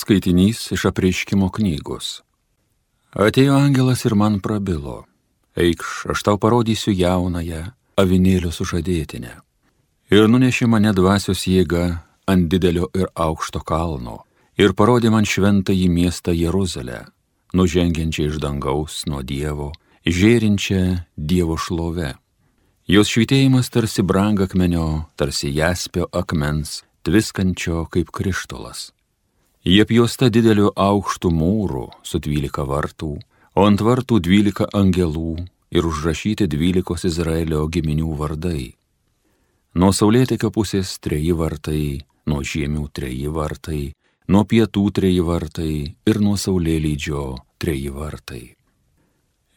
Skaitinys iš apreiškimo knygos. Atėjo angelas ir man prabilo. Eikš, aš tau parodysiu jaunąją avinėlio sužadėtinę. Ir nunešė mane dvasios jėga ant didelio ir aukšto kalno ir parodė man šventąjį miestą Jeruzalę, nužengiančią iš dangaus nuo Dievo, žėrinčią Dievo šlove. Jos švitėjimas tarsi brangakmenio, tarsi jaspio akmens, tviskančio kaip krištolas Jie apjuosta dideliu aukštu mūru su dvylika vartų, o ant vartų dvylika angelų ir užrašyti dvylikos Izraelio giminių vardai. Nuo saulėtekio pusės treji vartai, nuo žiemių treji vartai, nuo pietų treji vartai ir nuo saulėlydžio treji vartai.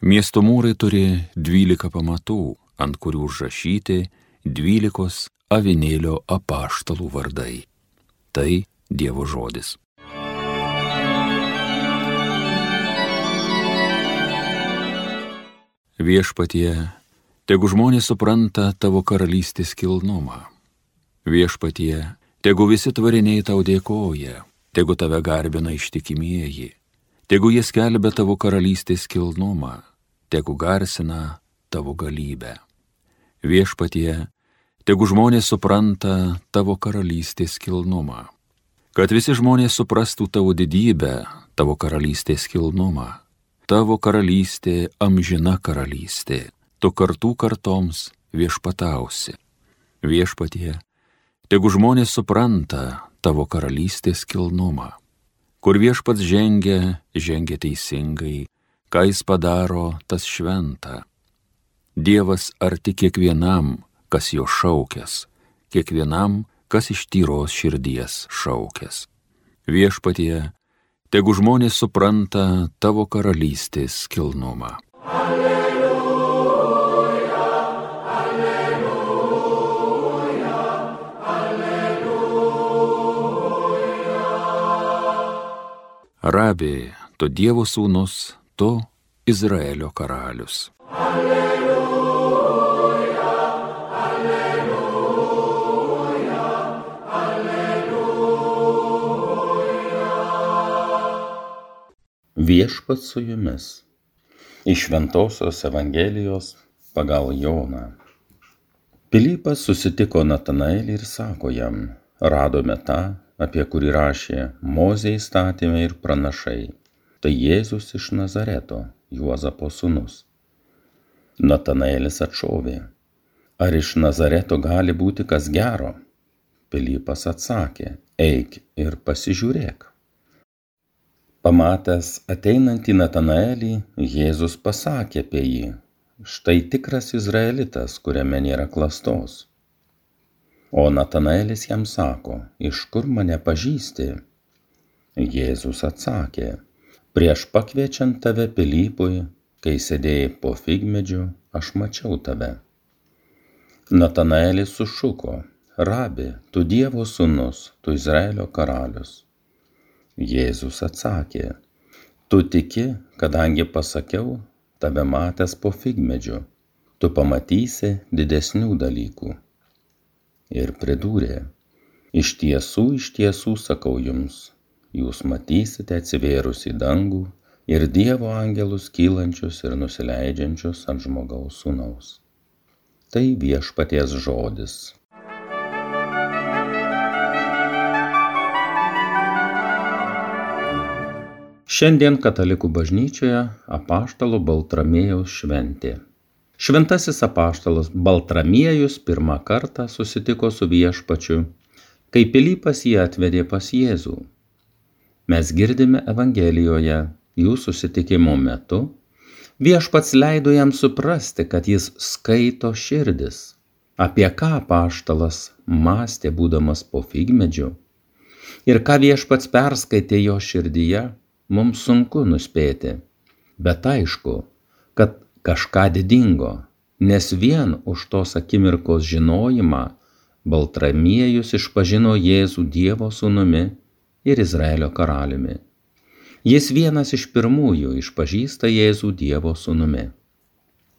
Miesto mūrai turi dvylika pamatų, ant kurių užrašyti dvylikos avinėlio apaštalų vardai. Tai Dievo žodis. Viešpatie, tegu žmonės supranta tavo karalystės kilnumą. Viešpatie, tegu visi tvariniai tau dėkoja, tegu tave garbina ištikimieji, tegu jie skelbia tavo karalystės kilnumą, tegu garsina tavo galybę. Viešpatie, tegu žmonės supranta tavo karalystės kilnumą, kad visi žmonės suprastų tavo didybę, tavo karalystės kilnumą tavo karalystė amžina karalystė, tu kartų kartoms viešpatausi. Viešpatie, tegu žmonės supranta tavo karalystės kilnumą. Kur viešpats žengia, žengia teisingai, ką jis padaro, tas šventa. Dievas arti kiekvienam, kas jo šaukės, kiekvienam, kas iš tyros širdies šaukės. Viešpatie, tegu žmonės supranta tavo karalystės kilnumą. Alleluja, alleluja, alleluja. Rabė, tu Dievo sūnus, tu Izraelio karalius. Viešpat su jumis. Iš Šventojios Evangelijos pagal Joną. Pilypas susitiko Natanaelį ir sako jam, radome tą, apie kurį rašė Mozė įstatymė ir pranašai. Tai Jėzus iš Nazareto, Juozapo sūnus. Natanaelis atšovė, ar iš Nazareto gali būti kas gero? Pilypas atsakė, eik ir pasižiūrėk. Pamatęs ateinantį Natanaelį, Jėzus pasakė apie jį, štai tikras Izraelitas, kuriame nėra klastos. O Natanaelis jam sako, iš kur mane pažįsti? Jėzus atsakė, prieš pakviečiant tave Pilypui, kai sėdėjai po figmedžiu, aš mačiau tave. Natanaelis sušuko, rabi, tu Dievo sūnus, tu Izraelio karalius. Jėzus atsakė, tu tiki, kadangi pasakiau, tave matęs po figmedžiu, tu pamatysi didesnių dalykų. Ir pridūrė, iš tiesų, iš tiesų sakau jums, jūs matysite atsivėrus į dangų ir Dievo angelus kylančius ir nusileidžiančius ant žmogaus sūnaus. Tai viešpaties žodis. Šiandien katalikų bažnyčioje apaštalo Baltramėjaus šventė. Šventasis apaštalas Baltramiejus pirmą kartą susitiko su viešpačiu, kai Pilypas jį atvedė pas Jėzų. Mes girdime Evangelijoje jų susitikimo metu, viešpats leido jam suprasti, kad jis skaito širdis, apie ką apaštalas mąstė būdamas po figmedžiu ir ką viešpats perskaitė jo širdyje mums sunku nuspėti, bet aišku, kad kažką didingo, nes vien už tos akimirkos žinojimą Baltramiejus išpažino Jėzų Dievo sūnumi ir Izraelio karaliumi. Jis vienas iš pirmųjų išpažįsta Jėzų Dievo sūnumi.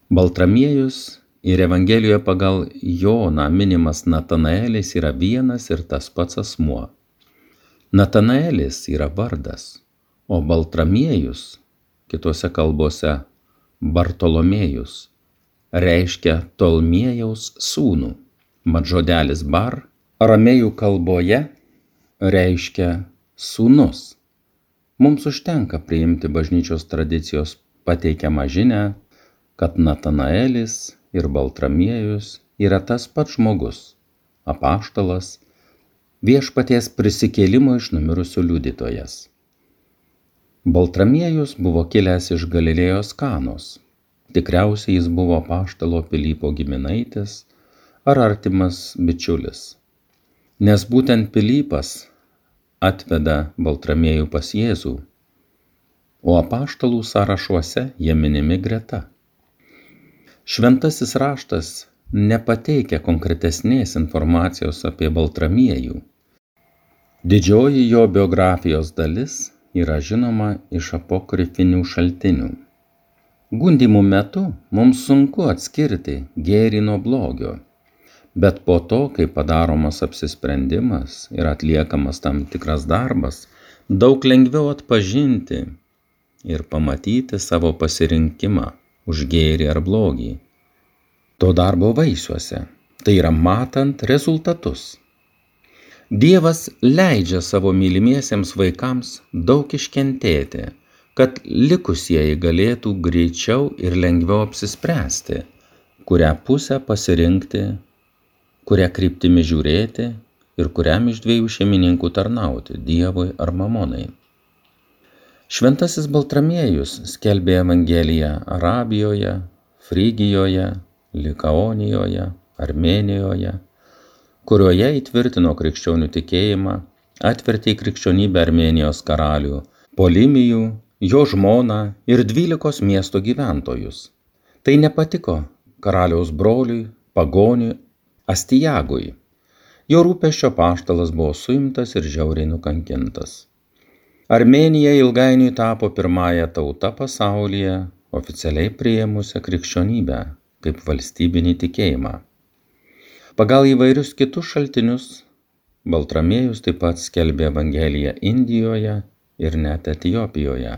Baltramiejus ir Evangelijoje pagal Joną minimas Natanaelis yra vienas ir tas pats asmuo. Natanaelis yra vardas, o Baltramiejus, kitose kalbose Bartolomėjus, reiškia Tolmiejaus sūnų. Mat žodelis bar aramėjų kalboje reiškia sūnus. Mums užtenka priimti bažnyčios tradicijos pateikiamą žinę, kad Natanaelis ir Baltramiejus yra tas pats žmogus, apaštalas, viešpaties prisikėlimo iš numirusių liudytojas. Baltramiejus buvo kilęs iš Galilėjos kanos. Tikriausiai jis buvo paštalo Pilypo giminaitis ar artimas bičiulis. Nes būtent Pilypas atveda Baltramiejų pas Jėzų, o apaštalų sąrašuose jie minimi greta. Šventasis raštas nepateikia konkretesnės informacijos apie Baltramiejų. Didžioji jo biografijos dalis yra žinoma iš apokrifinių šaltinių. Gundimų metu mums sunku atskirti gėrį nuo blogio bet po to kai padaromas apsisprendimas ir atliekamas tam tikras darbas daug lengviau atpažinti ir pamatyti savo pasirinkimą už gėrį ar blogį. To darbo vaisiuose, tai yra matant rezultatus. Dievas leidžia savo mylimiesiems vaikams daug iškentėti, kad likusieji galėtų greičiau ir lengviau apsispręsti, kurią pusę pasirinkti kuria kryptimi žiūrėti ir kuriam iš dviejų šeimininkų tarnauti - Dievui ar Mamonai. Šventasis Baltramiejus skelbė Evangeliją Arabijoje, Frygijoje, Likaonijoje, Armenijoje, kurioje įtvirtino krikščionių tikėjimą, atvertė į krikščionybę Armenijos karalių, Polimijų, jo žmoną ir dvylikos miesto gyventojus. Tai nepatiko karaliaus broliui, pagoniui Astijagui. Jo rūpeščio paštalas buvo suimtas ir žiauriai nukankintas. Armenija ilgainiui tapo pirmąją tautą pasaulyje, oficialiai priėmusią krikščionybę kaip valstybinį tikėjimą. Pagal įvairius kitus šaltinius, Baltramiejus taip pat skelbė Evangeliją Indijoje ir net Etijopijoje.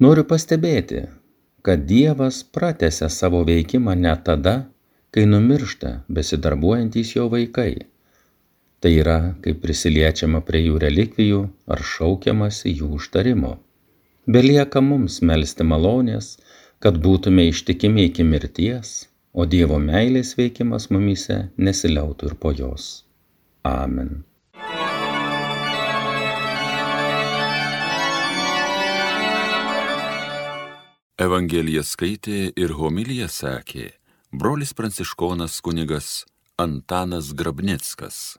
Noriu pastebėti, kad Dievas pratęsia savo veikimą net tada, kai numiršta besidarbuojantys jo vaikai. Tai yra, kai prisiliečiama prie jų relikvijų ar šaukiamasi jų užtarimo. Belieka mums melstį malonės, kad būtume ištikimi iki mirties, o Dievo meilės veikimas mumise nesiliautų ir po jos. Amen. Evangeliją skaitė ir homiliją sakė brolis pranciškonas kunigas Antanas Grabnickas.